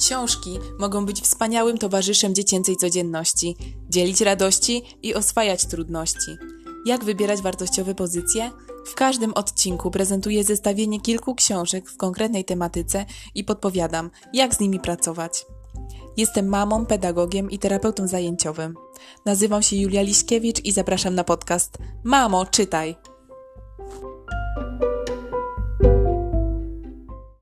Książki mogą być wspaniałym towarzyszem dziecięcej codzienności, dzielić radości i oswajać trudności. Jak wybierać wartościowe pozycje? W każdym odcinku prezentuję zestawienie kilku książek w konkretnej tematyce i podpowiadam, jak z nimi pracować. Jestem mamą, pedagogiem i terapeutą zajęciowym. Nazywam się Julia Liśkiewicz i zapraszam na podcast Mamo, czytaj!